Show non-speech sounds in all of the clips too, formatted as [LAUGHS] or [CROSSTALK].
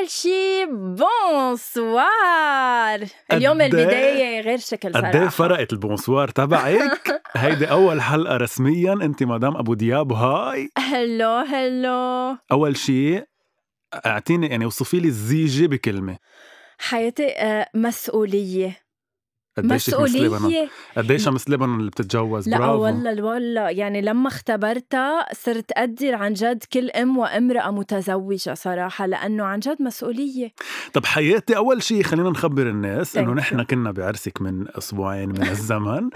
أول شي bonsoir اليوم قد إيه- البداية غير شكل قد إيه صراحة. فرقت ال bonsoir تبعك؟ [LAUGHS] هيدي أول حلقة رسميا أنت مدام أبو دياب هاي. هلو هلو. أول شيء أعطيني يعني وصفي لي الزيجة بكلمة. حياتي آه، مسؤولية. قديش مس لبنان؟ قديش مس لبنان اللي بتتجوز؟ لا برافو. والله والله يعني لما اختبرتها صرت أقدر عن جد كل أم وأمرأة متزوجة صراحة لأنه عن جد مسؤولية. طب حياتي أول شيء خلينا نخبر الناس إنه نحن. كنا بعرسك من أسبوعين من [LAUGHS] الزمن.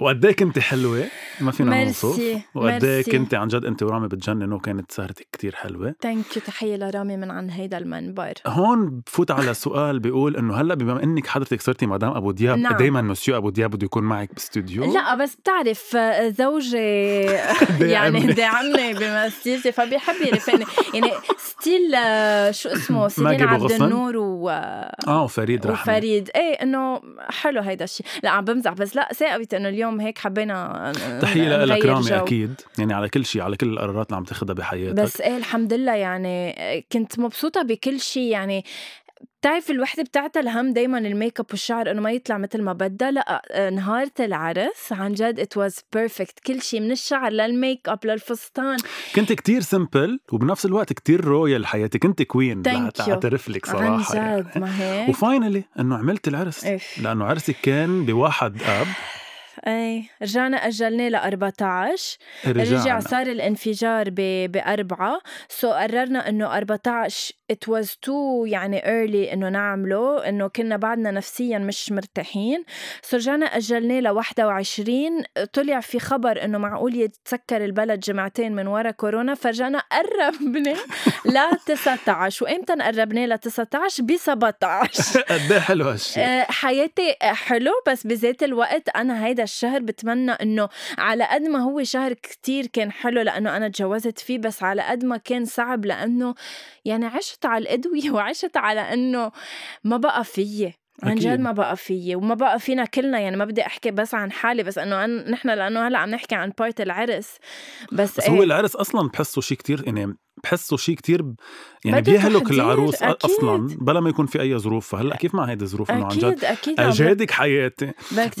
وقد إيه كنت حلوة؟ ما فينا نوصف. وقد إيه. كنت عن جد انت ورامي بتجننوا كانت سهرتك كتير حلوة. thank you تحية لرامي من عن هيدا المنبر. هون بفوت على سؤال بيقول إنه هلأ بما إنك حضرتك صرتي مدام أبو دياب نعم. دايما مسيو أبو دياب بده يكون معك باستوديو لا بس بتعرف آه، زوجي [LAUGHS] يعني داعمني. داعمني بمسيرتي فبيحب يرفقني يعني style آه، شو اسمه؟ سيرين ماجد عبد؟ النور و آه وفريد رحمة. وفريد. إيه إنه حلو هيدا الشيء لا عم بمزح. بس لا ثاقبت إنه اليوم هيك حبينا تحية لك رامي جو. أكيد. يعني على كل شيء على كل القرارات اللي عم تاخذها بحياتك. بس إيه الحمد لله يعني كنت مبسوطة بكل شيء. يعني بتعرف الوحدة بتعتل الهم دايما ال make up والشعر إنه ما يطلع مثل ما بدها؟ لا نهارة العرس عن جد it was perfect كل شيء من الشعر لل make up للفستان. كنت كتير simple وبنفس الوقت كتير royal حياتي. كنت queen. اعترف لك عن صراحة يعني. جد ما هيك. و finally إنه عملت العرس. إف. لأنه عرسك كان بواحد أب. إيه رجعنا أجلناه ل 14 رجع صار الانفجار ب بأربعة so قررنا إنه 14 it was too يعني early إنه نعمله إنه كنا بعدنا نفسيا مش مرتاحين. so رجعنا أجلناه ل 21 طلع في خبر إنه معقول يتسكر البلد جمعتين من ورا كورونا فرجعنا قربنا ل 19 وإمتى قربناه ل 19 ب 17 [LAUGHS] قد إيه حلو هالشيء آه، حياتي حلو بس بذات الوقت أنا هيدا الشهر بتمنى إنه على قد ما هو شهر كتير كان حلو لأنه أنا تجوزت فيه بس على قد ما كان صعب لأنه يعني عشت على الأدوية [LAUGHS] وعشت على إنه ما بقى فيي عن. جد ما بقى فيي وما بقى فينا كلنا. يعني ما بدي أحكي بس عن حالي بس إنه أن نحن لأنه هلأ عم نحكي عن بارت العرس. بس, بس هو العرس أصلا بحسه شيء كتير يعني بحسه شيء كتير يعني بيهلك العروس أكيد. أصلا بلا ما يكون في أي ظروف. فهلأ كيف مع هيدي الظروف إنه عن جد أكيد أجهدك حياتي؟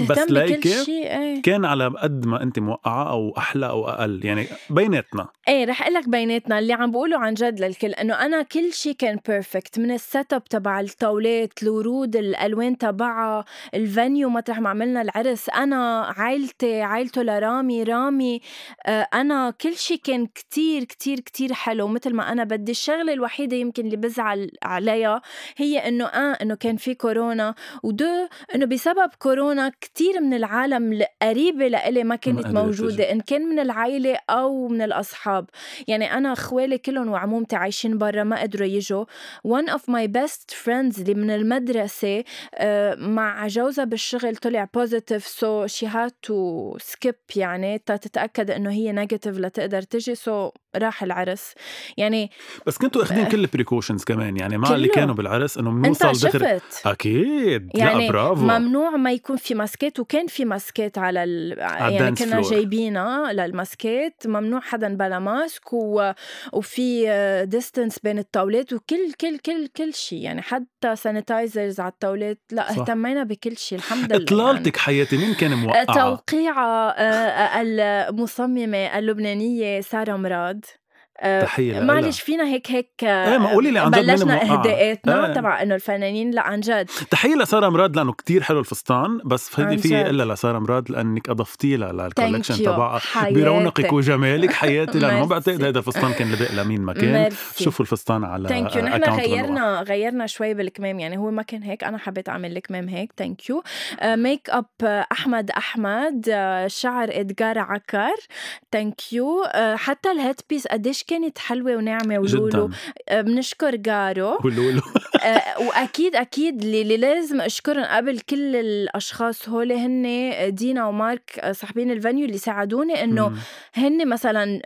بس ليكي إيه. كان على قد ما انت متوقعة أو أحلى أو أقل يعني بيناتنا. إيه رح أقول لك بيناتنا. اللي عم بقوله عن جد للكل إنه أنا كل شيء كان perfect من ال set up تبع الطاولات الورود الألوان تبعها ال venue مطرح ما عملنا العرس. أنا عائلتي عائلته لرامي رامي آه أنا كل شيء كان كتير كتير كتير حلو. مثل ما أنا بدي الشغلة الوحيدة يمكن اللي بزعل عليها هي إنه آه إنه كان في كورونا و due إنه بسبب كورونا كتير من العالم القريبه لإلي ما كانت موجودة. إن كان من العائله أو من الأصحاب. يعني أنا إخوالي كلهم وعمومتي عايشين برا ما قدروا يجوا. One of my best friends اللي من المدرسة آه، مع جوزها بالشغل طلع positive so she had to skip يعني تا تتأكد إنه هي negative لتقدر تجي. so راح العرس. يعني بس كنتوا أخذين كل ال precautions كمان يعني مع اللي. كانوا بالعرس إنه بنوصل شفت. أكيد. يعني لا برافو. ممنوع ما يكون في ماسكات وكان في ماسكات على ال... يعني كنا. جايبينها للماسكات ممنوع حدا بلا mask و... وفي distance بين الطاولات وكل كل كل كل شيء يعني حتى sanitizers على الطاولات. لا صح. اهتمينا بكل شيء الحمد لله. إطلالتك حياتي مين كان يعني. موقعه توقيعة آه، المصممة اللبنانية سارة مراد. آه، تحية لها. معلش فينا هيك هيك إيه، ما قولي لي عن جد بلشنا موقعة. اهداءاتنا إيه. تبع إنه الفنانين لا عن جد تحية لسارة مراد لأنه كتير حلو الفستان بس عن فيدي في. إلا لسارة مراد لأنك أضفتي لها للكولكشن. تبعها. برونقك وجمالك حياتي لأنه ما. بعتقد هذا الفستان كان لبق لمين ما كان. شوفوا الفستان على ثانك يو نحن. غيرنا غيرنا شوي بالكمام يعني هو ما كان هيك أنا حبيت أعمل الكمام هيك ثانك يو make up آه، أحمد أحمد آه، شعر ادجار عكر thank you حتى ال head piece قديش قديش كانت حلوة وناعمة ولولو آه، بنشكر جارو. [LAUGHS] ولولو آه، وأكيد أكيد اللي لازم أشكرهم قبل كل الأشخاص هول هن دينا ومارك آه، صاحبين ال venue اللي ساعدوني إنه. هن مثلا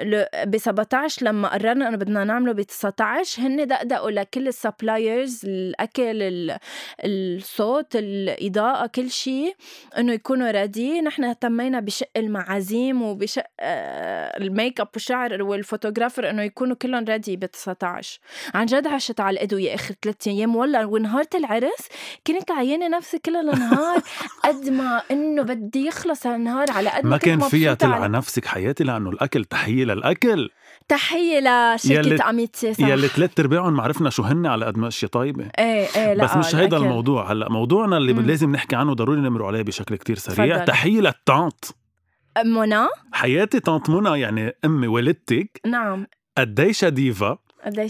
ب 17 لما قررنا إنه بدنا نعمله ب 19 هن دقدقوا لكل ال suppliers الأكل ال- الصوت الإضاءة كل شيء إنه يكونوا ريدي نحن اهتمينا بشق المعازيم وبشق الميك أب والشعر والفوتوغرافر إنه يكونوا كلهم ريدي ب 19 عن جد عشت على القدو يا أخي ثلاث أيام. والله ونهار العرس كنت عيانه نفسي كل النهار [LAUGHS] قد ما إنه بدي يخلص النهار على قد ما, كان فيها تلعى على- نفسك حياتي لأنه الأكل؟ تحية للأكل. تحية يلي- لشركه اميتي صح. يلي ثلاث أرباعهم ما عرفنا شو هن على قد ما اشياء طيبة. إيه إيه لا بس مش هيدا الأكل. الموضوع. هلأ موضوعنا اللي مم. لازم نحكي عنه ضروري نمر عليه بشكل كتير سريع. تفضل. تحية للطانت منى حياتي طانت منى يعني أمي والدتك. نعم. قديشها ديفا.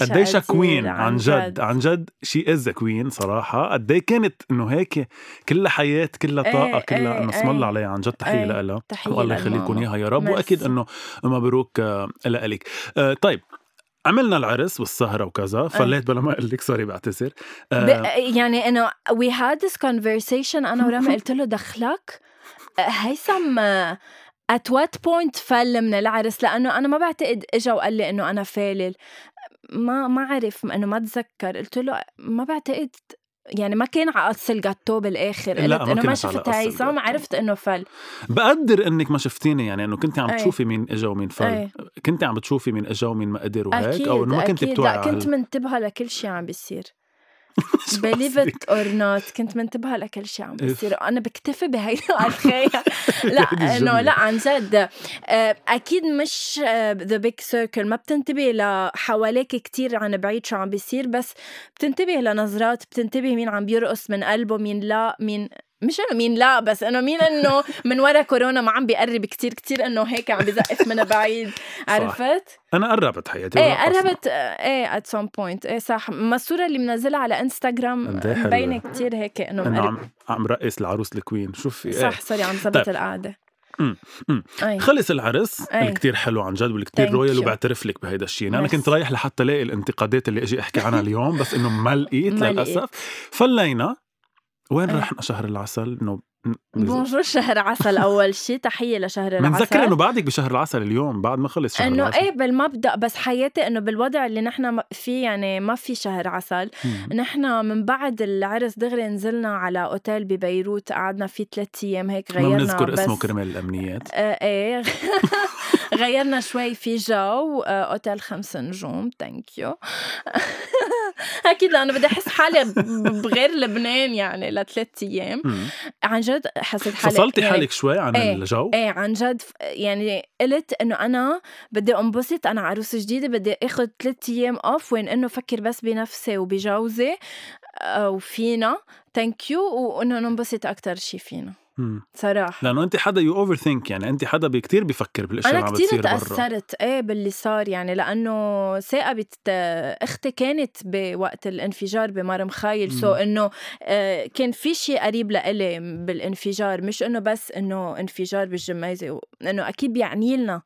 قديش queen عن جد. عن جد she is queen صراحة. قد إيه كانت إنه هيك كلها حياة كلها إيه، طاقة كلها إيه، إنه اسم الله إيه. عليها عن جد تحية إيه، لها. والله لها. يخلي لكم ماما. إياها يا رب. ميرسي. وأكيد إنه مبروك آه، لك آه، طيب عملنا العرس والسهرة وكذا. فليت بلا ما أقول لك sorry بعتذر آه، يعني إنه we had this conversation أنا ورامي [LAUGHS] قلت له دخلك. هيثم at what point فل من العرس؟ لأنه أنا ما بعتقد إجا وقال لي إنه أنا فالل. ما ما عرف إنه ما تذكر. قلت له ما بعتقد. يعني ما كان على قص الجاتو بالآخر. لا، ما إنه ما شفت هيثم الجاتو. عرفت إنه فل. بقدر إنك ما شفتيني يعني إنه كنت عم أي. تشوفي مين إجا ومين فل. أي. كنت عم بتشوفي مين إجا ومين ما قدر وهيك أو إنه ما كنت بتوعي لا كنت منتبهة لكل شيء عم بيصير. [LAUGHS] قصدك؟ it or not كنت منتبهة لكل شيء عم إف. بيصير أنا بكتفي بهيدا الخير هيدي لا. إنه لا عن جد آه، أكيد مش the big circle ما بتنتبه لحواليك كتير عن بعيد شو عم بيصير بس بتنتبه لنظرات بتنتبه مين عم بيرقص من قلبه مين لا مين مش انه مين لا بس انه مين إنه من ورا كورونا ما عم بيقرب كتير كتير إنه هيك عم بزقف من بعيد عرفت؟ أنا قربت حياتي إيه. قربت إيه at some point إيه صح ما الصورة اللي منزلها على انستغرام إيه. مبينة كتير هيك إنه مقرب. عم عم رقص العروس ال queen شوفي صح sorry عم طيب. ظبط القعدة أمم، أمم. أي خلص العرس أي. اللي كتير حلو عن جد واللي كتير Thank royal. وبعترف لك بهيدا الشيء أنا ميرسي. كنت رايح لحتى الاقي الانتقادات اللي أجي أحكي عنها اليوم بس إنه ما لقيت [LAUGHS] للأسف فلينا وين أي. رحنا شهر العسل؟ إنه bonjour شهر عسل [LAUGHS] أول شيء تحية لشهر بنذكر العسل. إنه بعدك بشهر العسل اليوم بعد ما خلص شهر إنه إيه بالمبدا بس حياتي إنه بالوضع اللي نحن فيه يعني ما في شهر عسل. نحن من بعد العرس دغري نزلنا على أوتيل ببيروت قعدنا فيه ثلاث أيام هيك ما غيرنا بنذكر اسمه كرمال الأمنيات. آه إيه. [LAUGHS] غيرنا شوي في جو آه أوتيل خمس نجوم thank you [LAUGHS] [LAUGHS] أكيد لأنه بدي أحس حالي بغير لبنان يعني لثلاث أيام. عن جد حسيت حالي فصلتي يعني حالك شوي عن إيه. الجو إيه عن جد يعني قلت إنه أنا بدي انبسط أنا عروسة جديدة بدي آخذ ثلاث أيام off وين إنه فكر بس بنفسي وبجوزي آه، وفينا thank you وإنه ننبسط أكثر شيء فينا. صراحة. لأنه انت حدا you overthink يعني انت حدا كتير بيفكر بالأشياء اللي أنا عم كثير بتصير برا. تأثرت إيه باللي صار يعني لأنه صاقبت أختي كانت بوقت الانفجار بمار مخايل so. إنه آه، كان في شيء قريب لإلي بالانفجار مش إنه بس إنه انفجار بالجميزه إنه أكيد بيعني لنا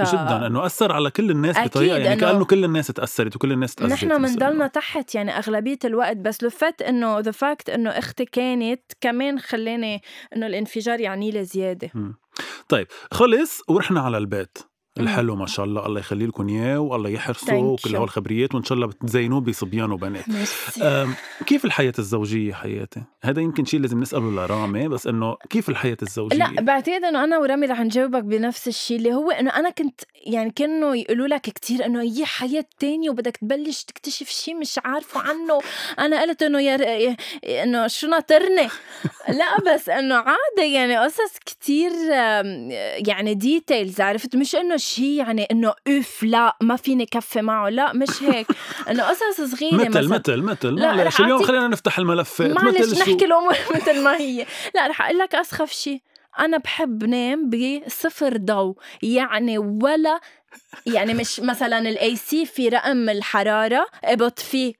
ك... جدا انه أثر على كل الناس أكيد بطريقه يعني كأنه كل الناس تأثرت وكل الناس تاذت نحن بنضلنا تحت يعني أغلبية الوقت بس لفت إنه the fact إنه أختي كانت كمان خلاني إنه الإنفجار يعني لي زيادة. طيب خلص ورحنا على البيت. الحلو ما شاء الله الله يخلي لكم إياه والله يحرسه وكل you. هول الخبريات وإن شاء الله بتزينوه بصبيان وبنات كيف الحياة الزوجية حياتي؟ هذا يمكن شيء لازم نسأله لرامي بس إنه كيف الحياة الزوجية؟ لا بعتقد إنه أنا ورامي رح نجاوبك بنفس الشيء اللي هو إنه أنا كنت يعني كانوا يقولوا لك كتير إنه هي حياة تانية وبدك تبلش تكتشف شيء مش عارفة عنه أنا قلت إنه يا ر- إنه شو ناطرني [LAUGHS] لا بس إنه عادي يعني قصص كتير آم، يعني details عرفت مش إنه شيء يعني إنه أوف لا ما فيني كفي معه لا مش هيك. [LAUGHS] إنه قصص صغيرة مثل مثل. مثل لا، معلش اليوم خلينا نفتح الملفات. معلش نحكي الأمور [LAUGHS] مثل ما هي. لا رح أقول لك أسخف شيء أنا بحب نام بصفر ضوء. يعني ولا يعني مش [LAUGHS] مثلا ال AC في رقم الحرارة بطفيه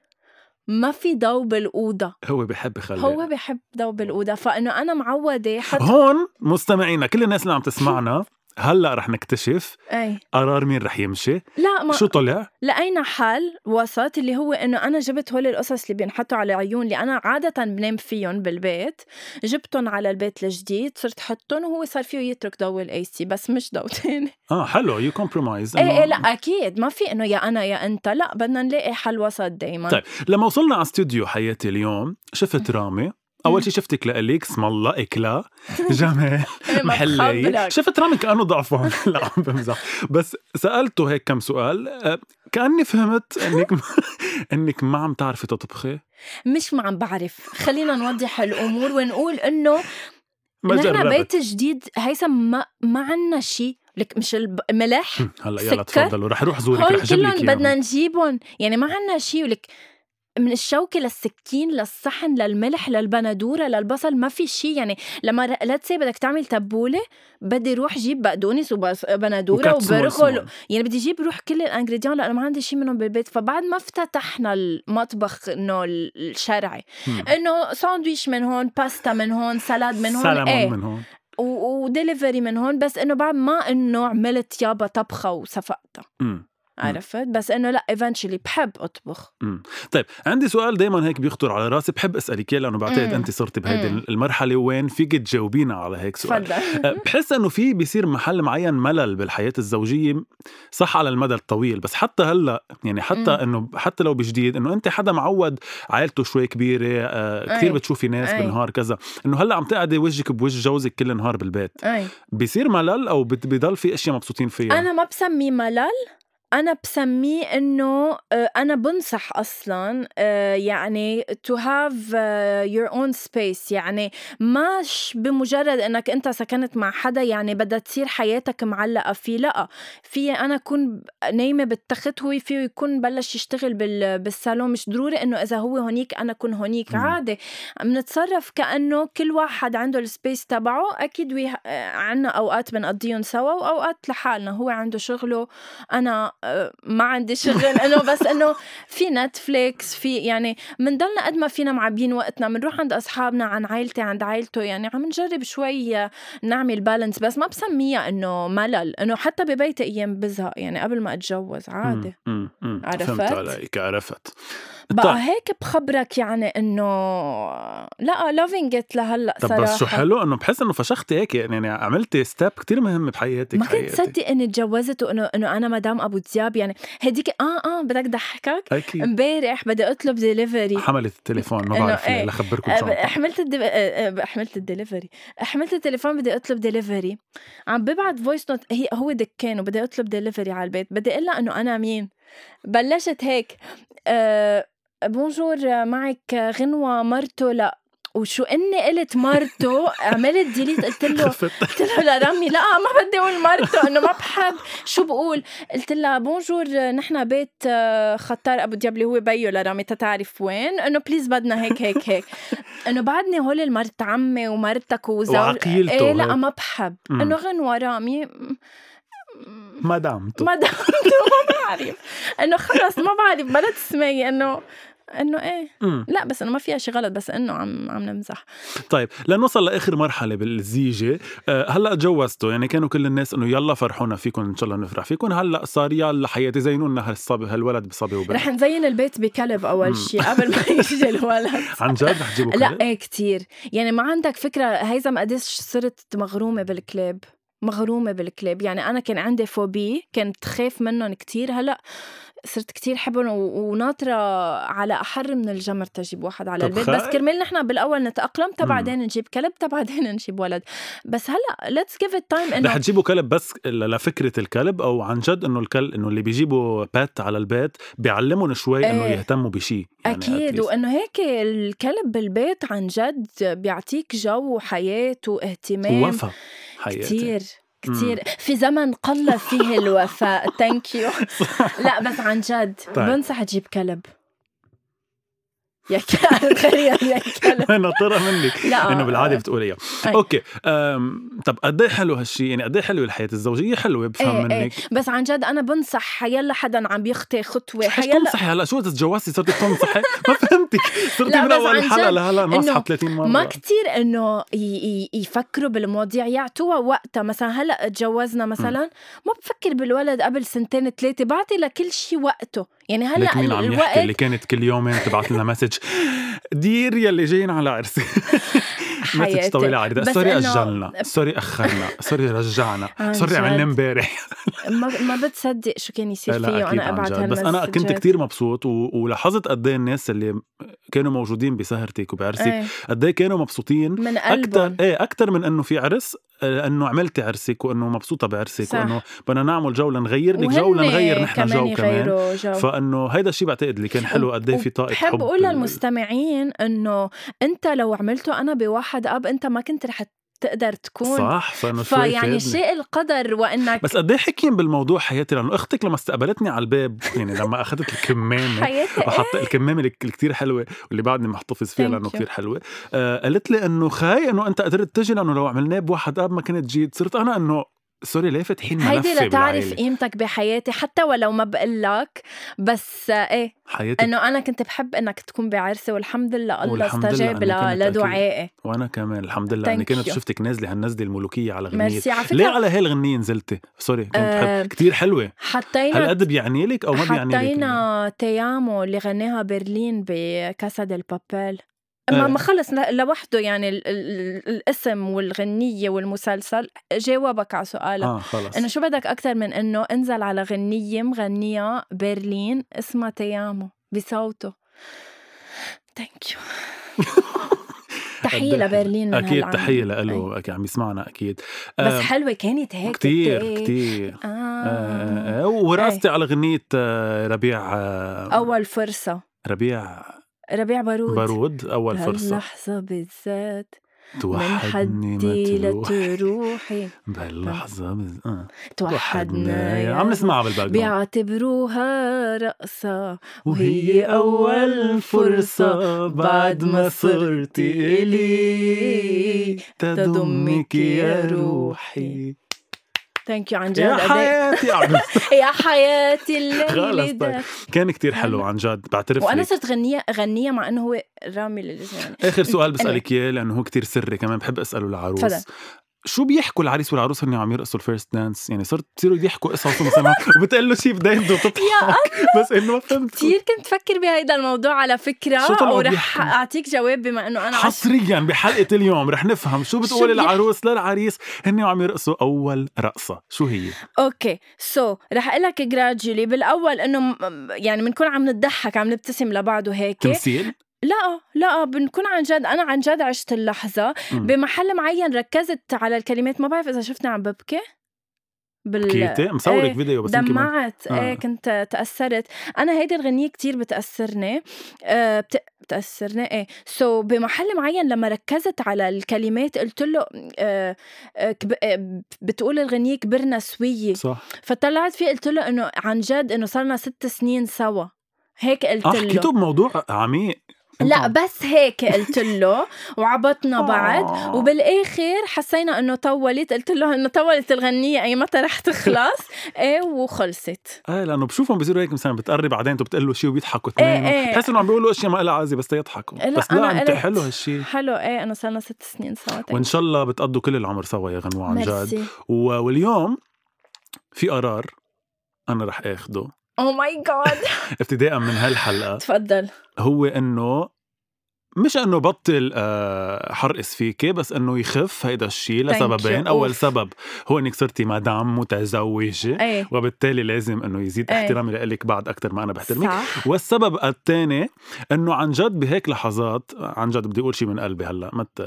ما في ضوء بالأوضة. هو بحب يخلي. هو بحب ضوء بالأوضة. فإنه أنا معودة حتى هون مستمعينا كل الناس اللي عم تسمعنا هلأ رح نكتشف أي. قرار مين رح يمشي؟ لا ما شو طلع؟ لقينا حل وسط اللي هو إنه أنا جبت هول القصص اللي بينحطوا على العيون اللي أنا عادة بنام فيهم بالبيت جبتهم على البيت الجديد صرت حطهم وهو صار فيه يترك ضوء ال AC بس مش ضوء تاني. [LAUGHS] آه حلو you compromise إيه إيه لا أكيد. ما في إنه يا أنا يا أنت لا بدنا نلاقي حل وسط دائما طيب لما وصلنا على استوديو حياتي اليوم شفت رامي؟ أول شيء شفتك لإليك اسم الله إكلا. [LAUGHS] جمال ما بخبرك. شفت رامي كأنه ضعفان [LAUGHS] لا عم بمزح. بس سألته هيك كم سؤال أه، كأني فهمت إنك [LAUGHS] إنك ما عم تعرفي تطبخي. مش ما عم بعرف. خلينا نوضح الأمور ونقول إنه ما نحن بيت جديد هيثم ما ما عنا شيء لك مش الملح هلا يلا. تفضلوا. رح أروح زورك رح أجيب لك بدنا نجيبهم. يعني ما عنا شيء ولك من الشوكة للسكين للصحن للملح للبندورة للبصل ما في شيء يعني لما let's say بدك تعمل تبولة بدي روح جيب بقدونس وبندورة وبرغل. يعني بدي جيب روح كل ال ingrédients لأنه ما عندي شيء منهم بالبيت فبعد ما افتتحنا المطبخ إنه الشرعي. إنه ساندويش من هون باستا من هون salade من هون سلمون إيه من هون وديليفري من هون بس إنه بعد ما إنه عملت يابا طبخة وصفقتها مم. عرفت بس إنه لا ايفنشلي بحب أطبخ مم. طيب عندي سؤال دايما هيك بيخطر على راسي بحب أسألك إياه لأنه بعتقد. أنت صرتي بهيدي. المرحلة وين فيك تجاوبينا على هيك سؤال تفضل [LAUGHS] أه، بحس إنه في بيصير محل معين ملل بالحياة الزوجية صح على المدى الطويل بس حتى هلأ يعني حتى. إنه حتى لو بجديد إنه أنت حدا معود عائلته شوي كبيرة أه كثير أي. بتشوفي ناس أي. بالنهار كذا إنه هلأ عم تقعدي وجهك بوجه جوزك كل النهار بالبيت أي بيصير ملل أو بضل في أشياء مبسوطين فيها أنا ما بسميه ملل أنا بسميه إنه آه، أنا بنصح أصلا آه، يعني to have آه، your own space. يعني مش بمجرد إنك أنت سكنت مع حدا يعني بدها تصير حياتك معلقة فيه. لأ في أنا أكون نايمة بالتخت هو فيه يكون بلش يشتغل بال- بالصالون. مش ضروري إنه إذا هو هونيك أنا أكون هونيك. عادي. بنتصرف كأنه كل واحد عنده ال space تبعه. أكيد وي... عنا أوقات بنقضيهم سوا وأوقات لحالنا. هو عنده شغله أنا آه، ما عندي شغل إنه بس إنه في نتفليكس في يعني بنضلنا قد ما فينا معبين وقتنا بنروح عند أصحابنا عن عائلتي عند عائلته يعني عم نجرب شوي نعمل balance بس ما بسميها إنه ملل إنه حتى ببيتي أيام بزهق يعني قبل ما أتجوز عادي. عرفت؟ فهمت عليك عرفت بقى طيب. هيك بخبرك يعني إنه لا loving it لهلأ طب صراحة بس شو حلو؟ إنه بحس إنه فشختي هيك يعني عملتي step كتير مهم بحياتك ما كنت. صدق إني تجوزت وإنه إنه أنا مدام أبو دياب يعني هديك آه آه بدك ضحكك. أكيد. امبارح بدي أطلب ديليفري حملت التليفون ما بعرف ليه إيه. لخبركم أه، شو حملت الدب... أه، أه، حملت الدليفري. حملت التليفون بدي أطلب دليفري عم ببعت voice note هي هو دكان وبدي أطلب دليفري على البيت. بدي أقول إنه أنا مين. بلشت هيك. أه bonjour معك غنوة مرته لا. وشو إني قلت مرته [LAUGHS] عملت delete قلت له [LAUGHS] قلت له لرامي لا ما بدي أقول مرته إنه ما بحب. شو بقول؟ قلت لها bonjour نحن بيت آه، خطار أبو دياب اللي هو بيو لرامي تتعرف وين؟ إنه please بدنا هيك هيك هيك. [LAUGHS] إنه بعدني هول المرت عمي ومرتك وزوج وعقيلته إيه لا. ما بحب. إنه غنوة رامي م- مدام ما بعرف. إنه خلص ما بعرف بلا تسمعي إنه إنه إيه. مم. لا بس إنه ما فيها شي غلط بس إنه عم عم نمزح. طيب لنوصل لآخر مرحلة بالزيجة. آه، هلأ تجوزتوا يعني كانوا كل الناس إنه يلا فرحونا فيكم إن شاء الله نفرح فيكم. هلأ صار يلا حياتي زينوا لنا هالصبي هالولد بصبي وبنت. رح نزين البيت بكلب. أول شيء قبل ما يجي [LAUGHS] الولد. عن جد؟ رح تجيبوا لا؟ إيه كتير. يعني ما عندك فكرة هيثم قديش صرت مغرومة بالكلاب؟ مغرومة بالكلاب. يعني أنا كان عندي فوبي كنت خاف منهم كتير. هلأ صرت كتير حبهم وناطرة على أحر من الجمر تجيب واحد على البيت. بس كرمال نحن بالأول نتأقلم تا مم. بعدين نجيب كلب تا بعدين [LAUGHS] نجيب ولد. بس هلأ let's give it time رح إنه تجيبوا كلب بس ل- لفكرة الكلب أو عن جد إنه الكلب إنه اللي بيجيبوا بات على البيت بيعلمهم شوي إنه إيه. يهتموا بشيء يعني أكيد. وإنه هيك الكلب بالبيت عن جد بيعطيك جو وحياة واهتمام. وفا حياتي كتير كتير. في زمن قل فيه الوفاء. [LAUGHS] thank you لا بس عن جد طيب. بنصح تجيب كلب. يا كلب [LAUGHS] يا كلب. ناطرة منك إنه بالعادة بتقولي إياه. okay. طب قد إيه حلو هالشيء يعني قد إيه حلوة الحياة الزوجية؟ حلوة بفهم إيه إيه. منك. بس عن جد أنا بنصح حيلا حدا عم بيخطي خطوة حيلا تنصحي هلأ؟ شو تتجوزتي صرتي تنصحي [LAUGHS] ما فهمت صرتي صرتي من أول حلقه لهلا ناصحه إنه 30 مرة. ما كتير إنه يفكروا بالمواضيع يعطوها وقتها. مثلا هلأ تجوزنا مثلا ما بفكر بالولد قبل سنتين ثلاثة بعطي لكل شيء وقته. يعني هلأ مين عم يحكي اللي كانت كل يومين تبعت لنا message dear يلي جايين على عرسي. [LAUGHS] حياتي. طويله عريضه بس sorry أجلنا. sorry أخرنا. sorry رجعنا. [LAUGHS] عن sorry. عملنا امبارح. [LAUGHS] ما ما بتصدق شو كان يصير أكيد وأنا ابعت بس أنا كنت. كتير مبسوط و... ولاحظت قد إيه الناس اللي كانوا موجودين بسهرتك وبعرسك إيه. قد إيه كانوا مبسوطين. من أكثر قلبهم. إيه أكثر من إنه في عرس أنه عملتي عرسك وأنه مبسوطة بعرسك صح. وأنه بدنا نعمل جو لنغير لك جو لنغير نحن كمان جو كمان جو فأنه هيدا الشيء بعتقد اللي كان حلو قد إيه في طاقة بحب حب أقول بال- للمستمعين إنه أنت لو عملته أنا بواحد آب أنت ما كنت رح تقدر تكون صح فيعني. شيء القدر وإنك بس قد إيه حكيم بالموضوع حياتي لأنه أختك لما استقبلتني على الباب يعني لما اخذت الكمامة [LAUGHS] حياتي وحط الكمامة اللي كتير حلوة واللي بعدني محتفظ فيها لأنه. كتير حلوة آه قالت لي إنه خاي إنه أنت قدرت تجي لأنه لو عملناه بواحد اب ما كنت جيت صرت أنا إنه سوري ليه فاتحين هيدي ملفه لتعرف قيمتك بحياتي حتى ولو ما بقول لك بس إيه حياتي إنه أنا كنت بحب إنك تكون بعرسي والحمد لله الله استجاب. لدعائي. وأنا كمان الحمد لله. Thank كنت. شفتك نازلة هالنزله الملوكية على غنيه ميرسي. على ليه فكره على هاي الغنية نزلتي؟ سوري كنت آه، بحب كتير حلوة. حطينا هالقد بيعني لك أو ما بيعني لك؟ حطينا تيامو اللي غناها برلين بكاسا ديل بابيل. ما ما خلص لوحده يعني ال ال الاسم والغنية والمسلسل. جاوبك على سؤالك. آه خلص. إنه شو بدك أكثر من إنه انزل على غنية مغنية برلين اسمها تيامو بصوته. ثانك يو [LAUGHS] تحية إيه لبرلين من أكيد هالعام. تحية أي. له أكيد عم يسمعنا أكيد. بس آه، حلوة كانت هيك كتير إيه. كتير. آه. آه آه ورقصتي على غنية آه، ربيع آه، أول فرصة. ربيع ربيع بارود بارود أول فرصة. بهاللحظة بالذات. توحدني ما تروح لتروحي بهاللحظة بز... آه. توحدنا يا عم نسمعها بالباك. بيعتبروها رقصة وهي أول فرصة بعد ما صرتي إلي. تضمك يا روحي. ثانك يو عن جد يا حياتي يا حياتي الليلة طيب. كان كتير حلو عن جد بعترف وأنا صرت غنية غنية مع إنه هو رامي للزمان آخر سؤال. بسألك إياه لأنه هو كتير سري كمان بحب أسأله العروس. شو بيحكوا العريس والعروس هن عم يرقصوا ال first dance؟ يعني صرت بصيروا يحكوا قصص مثلا [LAUGHS] وبتقول له شيء بدايته وتضحك بس إنه ما فهمت كثير كنت فكر بهيدا الموضوع على فكرة شو ورح؟ أعطيك جواب بما إنه أنا عش... حصريا بحلقة اليوم رح نفهم شو بتقول؟ العروس للعريس. هن عم يرقصوا أول رقصة. شو هي؟ أوكي سو رح أقول لك جراجولي بالأول إنه يعني بنكون عم نضحك عم نبتسم لبعض وهيك. تمثيل؟ لا لا بنكون عن جد أنا عن جد عشت اللحظة. مم. بمحل معين ركزت على الكلمات. ما بعرف إذا شفتني عم ببكي. بال كيتي مصورك إيه، فيديو بس ما- دمعت. آه. إيه كنت تأثرت. أنا هيدي الغنية كتير بتأثرني. آه بت... بتأثرني. إيه. سو so بمحل معين لما ركزت على الكلمات قلت له آه آه كب... آه بتقول الغنية كبرنا سوية. صح. فطلعت فيه قلت له إنه عن جد إنه صرنا ست سنين سوا. هيك قلت آه له. حكيتوا بموضوع عميق. لا بس هيك قلت له وعبطنا [LAUGHS] بعد. آه. وبالآخر حسينا إنه طولت قلت له إنه طولت الغنية أي متى رح تخلص. [LAUGHS] إيه وخلصت. إيه لأنه بشوفهم بصيروا هيك مثلا بتقرب بعدين انت بتقول له شيء وبيضحكوا اثنين إيه. بحس إنه عم بيقولوا أشياء ما لها عازه بس تيضحكوا لا، بس لا انت. حلو هالشيء حلو إيه أنا صرنا ست سنين سوا وإن شاء الله بتقضوا كل العمر سوا يا غنوة عن جد. واليوم في قرار أنا رح آخده. أو ماي جاد ابتداء من هالحلقة. تفضل. هو إنه مش إنه بطل آه، حرقص فيكي بس إنه يخف هيدا الشيء لسببين. أول. سبب هو إنك صرتي مدام متزوجة إيه. وبالتالي لازم إنه يزيد إيه. احترامي لك بعد أكثر ما أنا بحترمك. صح. والسبب الثاني إنه عن جد بهيك لحظات عن جد بدي أقول شيء من قلبي هلأ ما ت...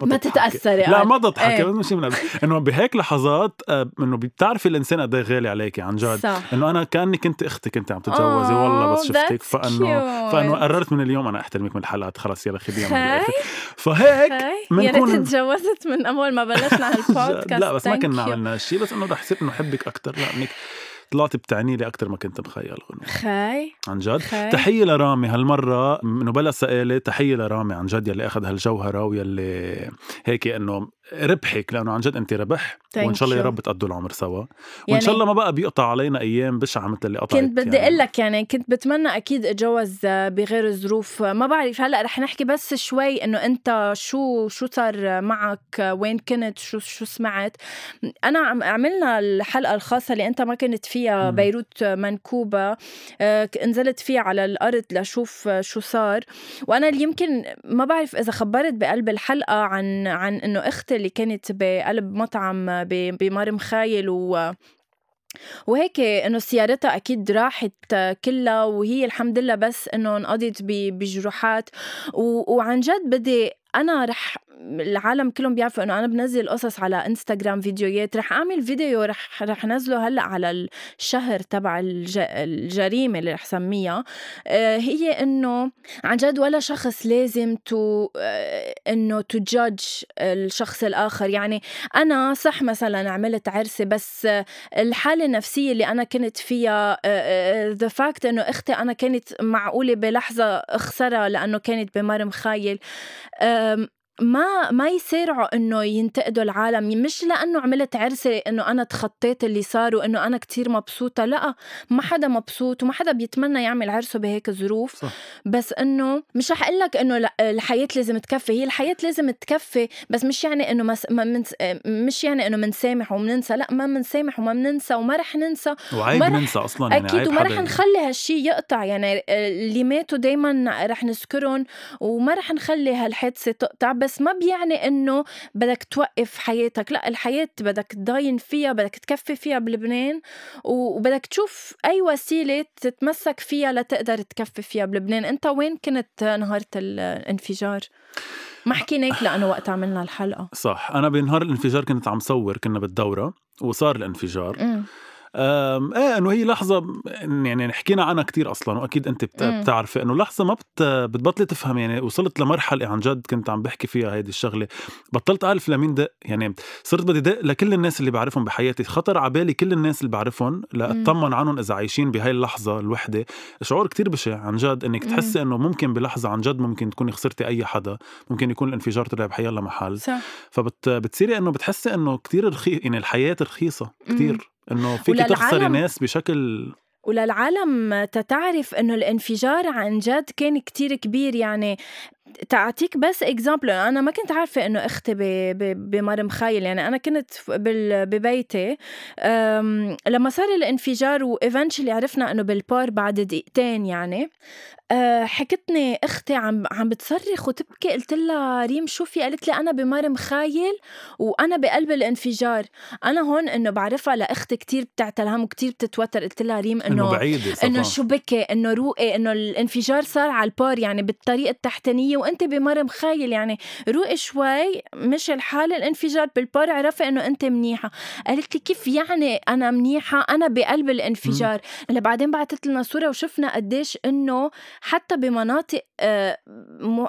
ما. تتأثري لا. ما تضحكي. بس مش إنه بهيك لحظات آه، إنه بتعرفي الإنسان قد إيه غالي عليكي عن جد صح إنه أنا كأني كنت أختي كنت عم تتجوزي والله بس شفتك فانه. فإنه قررت من اليوم أنا أحترمك من الحلقات خلص يلا خذيها. فهيك يا ريت تجوزت من اول ما بلشنا هالبودكاست [LAUGHS] لا بس ما كنا. عملنا هالشيء بس إنه رح يصير إنه حبك أكثر لانك طلعتي بتعني لي أكثر ما كنت متخيل غنوة خاي. عن جد؟ خاي. تحية لرامي هالمرة انه بلا تحية لرامي عن جد يلي أخذ هالجوهرة ويلي هيك إنه ربحك لأنه عن جد انت ربح وإن شاء الله يا. رب تقضوا العمر سوا وإن يعني شاء الله ما بقى بيقطع علينا أيام بشعه مثل اللي قطعت كنت بدي يعني. أقول لك يعني كنت بتمنى أكيد أتجوز بغير ظروف ما بعرف هلأ رح نحكي بس شوي إنه أنت شو شو صار معك وين كنت شو شو سمعت أنا عم عملنا الحلقة الخاصة اللي أنت ما كنت فيها. بيروت منكوبة آه، نزلت فيها على الأرض لشوف شو صار وأنا اللي يمكن ما بعرف إذا خبرت بقلب الحلقة عن عن إنه أختي اللي كانت بقلب مطعم ب- بمرم خايل و وهيك إنه سيارتها أكيد راحت كلها وهي الحمد لله بس إنه انقضت بجروحات. وعن جد بدي أنا رح العالم كلهم بيعرفوا إنه أنا بنزل قصص على إنستغرام فيديوهات رح أعمل فيديو رح رح نزله هلأ على الشهر تبع الج... الجريمة اللي رح سميها. آه، هي إنه عن جد ولا شخص لازم to آه، إنه to judge الشخص الآخر. يعني أنا صح مثلا عملت عرسي بس آه، الحالة النفسية اللي أنا كنت فيها the fact إنه أختي أنا كانت معقولة بلحظة أخسرها لأنه كانت بمار مخايل ما ما يسارعوا إنه ينتقدوا العالم مش لأنه عملت عرسي إنه أنا تخطيت اللي صار وإنه أنا كتير مبسوطة لأ ما حدا مبسوط وما حدا بيتمنى يعمل عرسه بهيك ظروف صح. بس إنه مش رح أقول لك إنه الحياة لازم تكفي هي الحياة لازم تكفي بس مش يعني إنه مس... ما منس... مش يعني إنه منسامح ومننسى لأ ما منسامح وما مننسى وما رح ننسى وعيب رح- ننسى أصلا يعني أكيد وما رح نخلي هالشي يقطع يعني اللي ماتوا دايما رح نذكرهم وما رح نخلي هالحادثة تقطع بس ما بيعني إنه بدك توقف حياتك. لا الحياة بدك تضاين فيها بدك تكفي فيها بلبنان وبدك تشوف أي وسيلة تتمسك فيها لتقدر تكفي فيها بلبنان. أنت وين كنت نهار الانفجار؟ ما حكيناك لأنه وقت عملنا الحلقة. صح. أنا بنهار الانفجار كنت عم صور كنا بالدورة وصار الانفجار. أم، إيه إنه هي لحظة يعني حكينا عنها كتير أصلا وأكيد أنت. بتعرفي إنه لحظة ما بت بتبطلي تفهم يعني وصلت لمرحلة عن جد كنت عم بحكي فيها هيدي الشغلة. بطلت أعرف لمين دق يعني صرت بدي دق لكل الناس اللي بعرفهم بحياتي. خطر على بالي كل الناس اللي بعرفهم لأطمن عنهم إذا عايشين بهاي اللحظة الوحدة. شعور كتير بشع عن جد إنك. تحسي إنه ممكن بلحظة عن جد ممكن تكوني خسرتي أي حدا ممكن يكون الانفجار طلع بحيالله محل. صح. فبتصيري إنه بتحسي إنه كتير رخيص يعني الحياة رخيصة مم. إنه فيك تخسري ناس بشكل وللعالم تتعرف إنه الانفجار عن جد كان كتير كبير. يعني تعطيك بس example أنا ما كنت عارفة إنه أختي ب- ب- بمار مخايل يعني أنا كنت ببيتي لما صار الانفجار و eventually عرفنا إنه بالبار بعد دقيقتين يعني أه، حكتني أختي عم عم بتصرخ وتبكي قلت لها ريم شو في؟ قالت لي أنا بمار مخايل وأنا بقلب الانفجار. أنا هون إنه بعرفها لأختي كتير بتعتل هم وكتير بتتوتر قلت لها ريم إنه إنه شو بكي؟ إنه روقي إنه الانفجار صار على البار يعني بالطريق التحتانية وانت بمرم خايل يعني روقي شوي مش الحال الانفجار بالبار عرفي إنه انت منيحة. قالت لي كيف يعني أنا منيحة؟ أنا بقلب الانفجار. اللي بعدين بعثت لنا صورة وشفنا قديش إنه حتى بمناطق آه،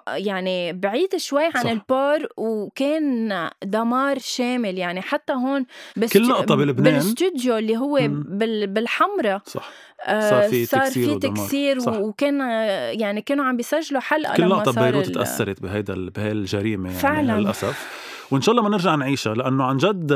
يعني بعيدة شوي عن صح. البار وكان دمار شامل يعني حتى هون بس كل لقطة بلبنان. بالاستوديو اللي هو بالحمرة صح. صار في صار تكسير في. تكسير صح. وكان آه، يعني كانوا عم بيسجلوا حلقة كل لما لقطه صار ببيروت تأثرت بهيدا ال- بهاي الجريمه يعني فعلاً. للأسف وإن شاء الله ما نرجع نعيشها لأنه عن جد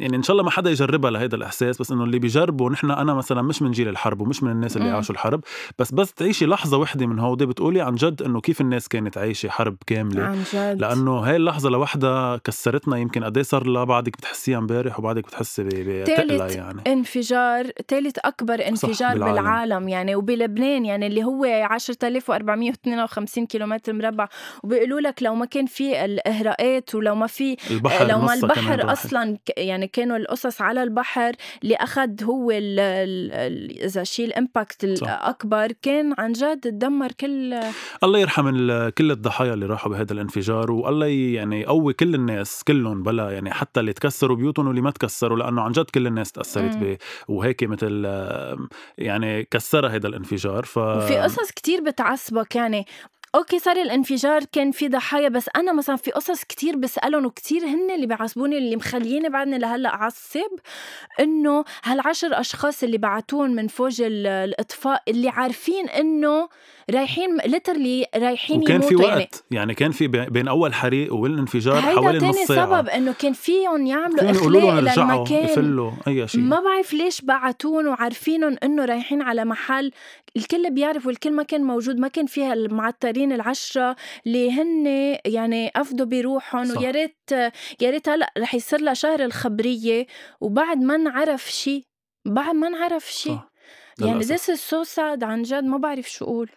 يعني إن شاء الله ما حدا يجربها لهيدا الإحساس بس إنه اللي بيجربوا نحن أنا مثلا مش من جيل الحرب ومش من الناس اللي. عاشوا الحرب بس بس تعيشي لحظة وحدة من هودي بتقولي عن جد إنه كيف الناس كانت عايشة حرب كاملة عن جد لأنه هاي اللحظة لوحدها كسرتنا يمكن قد صار لها بعدك بتحسيها امبارح وبعدك بتحسي بتقلى يعني انفجار ثالث أكبر انفجار بالعالم. بالعالم يعني وبلبنان يعني اللي هو 10452 كيلومتر مربع وبيقولوا لك لو ما كان في الإهراءات ولو ما في البحر لو ما البحر. أصلا يعني كانوا القصص على البحر اللي أخذ هو إذا شيء الإمباكت. الأكبر كان عن جد تدمر كل [LAUGHS] الله يرحم كل الضحايا اللي راحوا بهذا الانفجار والله يعني يقوي كل الناس كلهم بلا يعني حتى اللي تكسروا بيوتهم واللي ما تكسروا لأنه عن جد كل الناس تأثرت مم. ب وهيك مثل يعني كسرها هذا الانفجار ف وفي قصص كتير بتعصبك يعني okay صار الانفجار كان في ضحايا بس أنا مثلا في قصص كتير بسألهم وكتير هن اللي بيعصبوني اللي مخليني بعدني لهلأ أعصب إنه هالعشر أشخاص اللي بعتون من فوج الإطفاء اللي عارفين إنه رايحين literally رايحين وكان في يموتوا وقت يعني يعني كان في بين أول حريق والانفجار حوالي نص ساعة. سبب إنه كان فيهم يعملوا إخلاء للمكان. يفلوا أي شيء. ما بعرف ليش بعتون وعارفينهم إنه رايحين على محل الكل بيعرف والكل ما كان موجود ما كان فيها المعترين العشرة اللي هن يعني افضوا بروحهم ويا ريت يا ريت هلأ رح يصير لها شهر الخبرية وبعد ما نعرف شيء بعد ما نعرف شيء يعني this so sad عن جد ما بعرف شو أقول.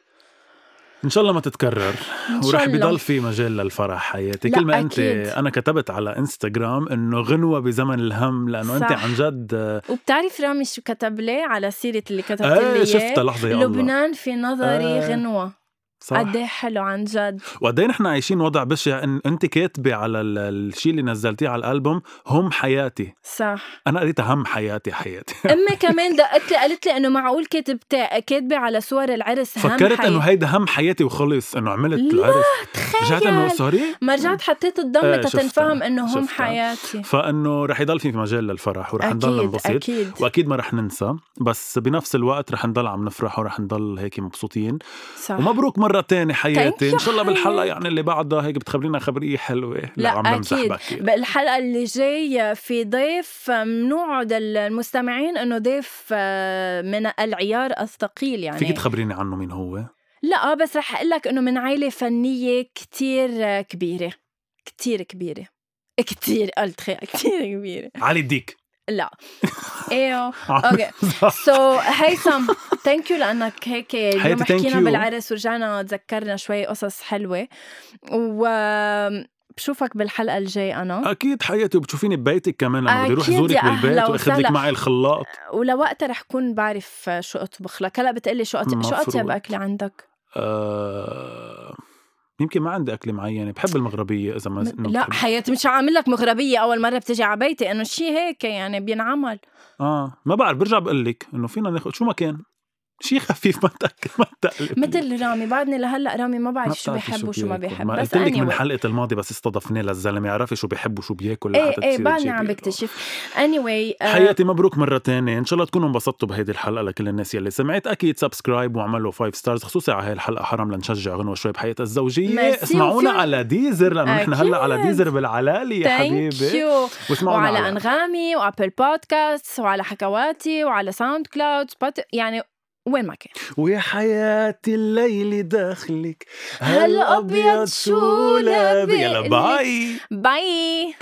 إن شاء الله ما تتكرر. [LAUGHS] ورح بضل في مجال للفرح حياتي. كل ما أنت أنا كتبت على إنستغرام إنه غنوة بزمن الهم لأنه صح. انت عن جد وبتعرف رامي شو كتب لي على سيرة اللي كتبت إيه لي شفتها لحظة يا لبنان في نظري آه. غنوة. صح؟ قد إيه حلو عن جد. وقد إيه نحن عايشين وضع بشع. ان أنت كاتبة على الشيء اللي نزلتيه على الألبوم هم حياتي. صح. أنا قريتها هم حياتي حياتي. [LAUGHS] أمي كمان دقت لي قالت لي إنه معقول كاتبت كاتبة على صور العرس هم فكرت إنه هيدا هم حياتي وخلص إنه عملت لا العرس. تخيل. رجعت إنه سوري ما رجعت حطيت الضمه إيه تنفهم إنه هم شفتها. حياتي. فإنه رح يضل في مجال للفرح ورح نضل ننبسط. أكيد. وأكيد ما رح ننسى بس بنفس الوقت رح نضل عم نفرح ورح نضل هيك مبسوطين. صح. ومبروك مرة تانية حياتي. حياتي إن شاء الله بالحلقة يعني اللي بعدها هيك بتخبرينا خبرية حلوة. لا عم أكيد. بالحلقة اللي جاي في ضيف بنوعد المستمعين إنه ضيف آه، من العيار الثقيل يعني. فيك تخبريني عنه مين هو؟ لا بس رح أقول لك إنه من عائلة فنية كتير كبيرة. كتير كبيرة. كتير قلت [LAUGHS] كتير كبيرة. علي الديك. لا. [LAUGHS] أيوه okay. so هيثم thank you لأنك هيك اليوم حكينا بالعرس ورجعنا تذكرنا شوي قصص حلوة. و بشوفك بالحلقة الجاي أنا. أكيد حياتي وبتشوفيني ببيتك كمان لما بدي أروح زورك بالبيت وأخذ لك معي الخلاط. ولوقتها رح كون بعرف شو أطبخ لك هلا بتقلي شو شو أطيب أكلة عندك؟ أه... يمكن ما عندي أكلة معينة بحب المغربية إذا ما لا بحب. حياتي مش عامل لك مغربية أول مرة بتجي على بيتي إنه شيء هيك يعني بينعمل آه ما بعرف برجع بقول لك إنه فينا ناخذ شو ما كان شيء خفيف ما تأكل ما تأكل مثل رامي بعدني لهلأ رامي ما بعرف شو بيحب وشو ما بيحب. ما بس قلت لك من حلقة الماضي بس استضفناه للزلمة. يعرفي شو بيحب وشو بياكل إيه إيه بعدني عم بكتشف. اني anyway, uh... حياتي مبروك مرة تانية. إن شاء الله تكونوا انبسطتوا بهيدي الحلقة لكل الناس يلي سمعت. أكيد subscribe واعملوا 5 stars خصوصي على هاي الحلقة حرام لنشجع غنوه شوي بحياتها الزوجية. اسمعونا على ديزر لأنه نحن هلأ على ديزر بالعلالي يا حبيبي. واسمعونا وعلى أنغامي وأبل بودكاست وعلى حكواتي وعلى ساوند كلاود يعني وين ما كان. ويا حياتي الليل داخلك. هالابيض شو لابي يلا باي. باي.